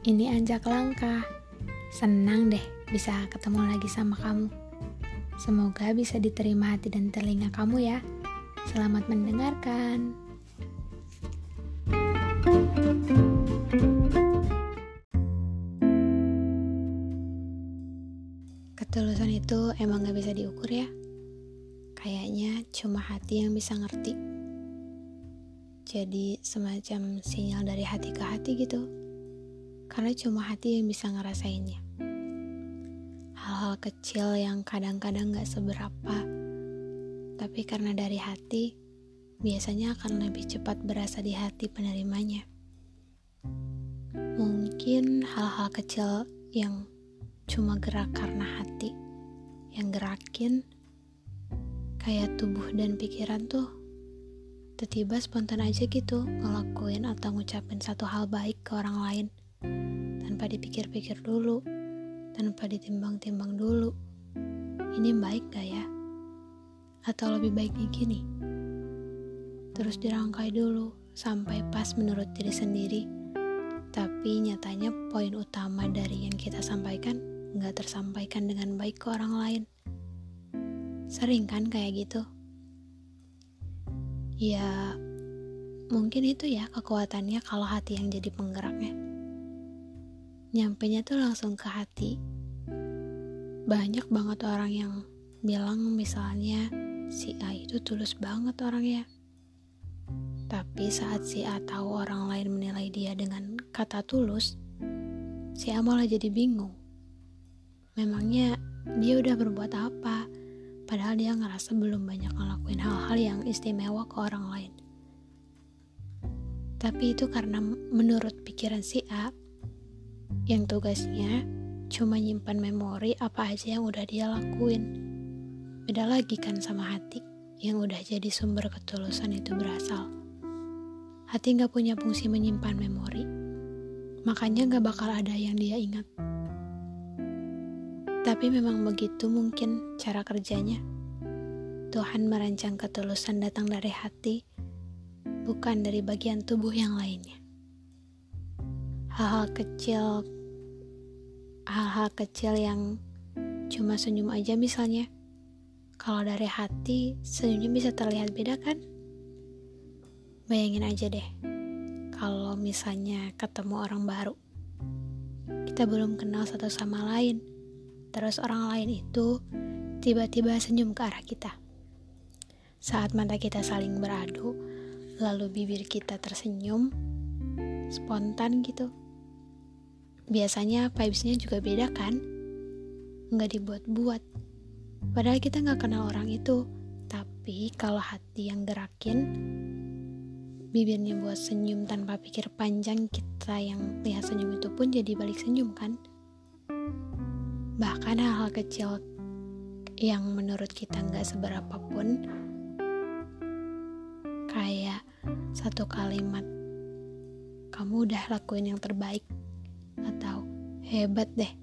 Ini Anjak Langkah. Senang deh bisa ketemu lagi sama kamu. Semoga bisa diterima hati dan telinga kamu ya. Selamat mendengarkan. Ketulusan itu emang gak bisa diukur ya. Kayaknya cuma hati yang bisa ngerti. Jadi semacam sinyal dari hati ke hati gitu karena cuma hati yang bisa ngerasainnya. Hal-hal kecil yang kadang-kadang gak seberapa, tapi karena dari hati, biasanya akan lebih cepat berasa di hati penerimanya. Mungkin hal-hal kecil yang cuma gerak karena hati, yang gerakin kayak tubuh dan pikiran tuh tiba-tiba spontan aja gitu ngelakuin atau ngucapin satu hal baik ke orang lain tanpa dipikir-pikir dulu, tanpa ditimbang-timbang dulu. Ini baik gak ya? Atau lebih baiknya gini? Terus dirangkai dulu sampai pas menurut diri sendiri. Tapi nyatanya poin utama dari yang kita sampaikan nggak tersampaikan dengan baik ke orang lain. Sering kan kayak gitu? Ya, mungkin itu ya kekuatannya kalau hati yang jadi penggeraknya nyampe nya tuh langsung ke hati. Banyak banget orang yang bilang misalnya si A itu tulus banget orangnya. Tapi saat si A tahu orang lain menilai dia dengan kata tulus, si A malah jadi bingung. Memangnya dia udah berbuat apa? Padahal dia ngerasa belum banyak ngelakuin hal-hal yang istimewa ke orang lain. Tapi itu karena menurut pikiran si A, yang tugasnya cuma nyimpan memori apa aja yang udah dia lakuin. Beda lagi kan sama hati yang udah jadi sumber ketulusan itu berasal. Hati gak punya fungsi menyimpan memori, makanya gak bakal ada yang dia ingat. Tapi memang begitu mungkin cara kerjanya. Tuhan merancang ketulusan datang dari hati, bukan dari bagian tubuh yang lainnya. Hal-hal kecil hal-hal kecil yang cuma senyum aja misalnya. Kalau dari hati, senyumnya bisa terlihat beda kan? Bayangin aja deh, kalau misalnya ketemu orang baru. Kita belum kenal satu sama lain, terus orang lain itu tiba-tiba senyum ke arah kita. Saat mata kita saling beradu, lalu bibir kita tersenyum, spontan gitu biasanya vibesnya juga beda kan? Nggak dibuat-buat. Padahal kita nggak kenal orang itu. Tapi kalau hati yang gerakin, bibirnya buat senyum tanpa pikir panjang, kita yang lihat senyum itu pun jadi balik senyum kan? Bahkan hal-hal kecil yang menurut kita nggak seberapa pun, kayak satu kalimat, kamu udah lakuin yang terbaik hebat deh.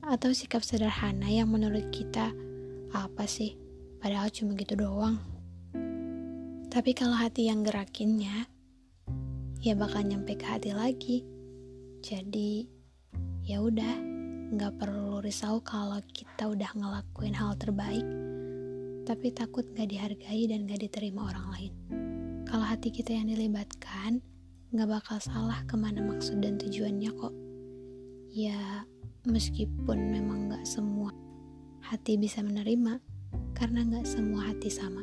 Atau sikap sederhana yang menurut kita apa sih? Padahal cuma gitu doang. Tapi kalau hati yang gerakinnya ya bakal nyampe ke hati lagi. Jadi ya udah nggak perlu risau kalau kita udah ngelakuin hal terbaik tapi takut gak dihargai dan gak diterima orang lain. Kalau hati kita yang dilibatkan nggak bakal salah ke mana maksud dan tujuannya kok Ya, meskipun memang gak semua hati bisa menerima, karena gak semua hati sama.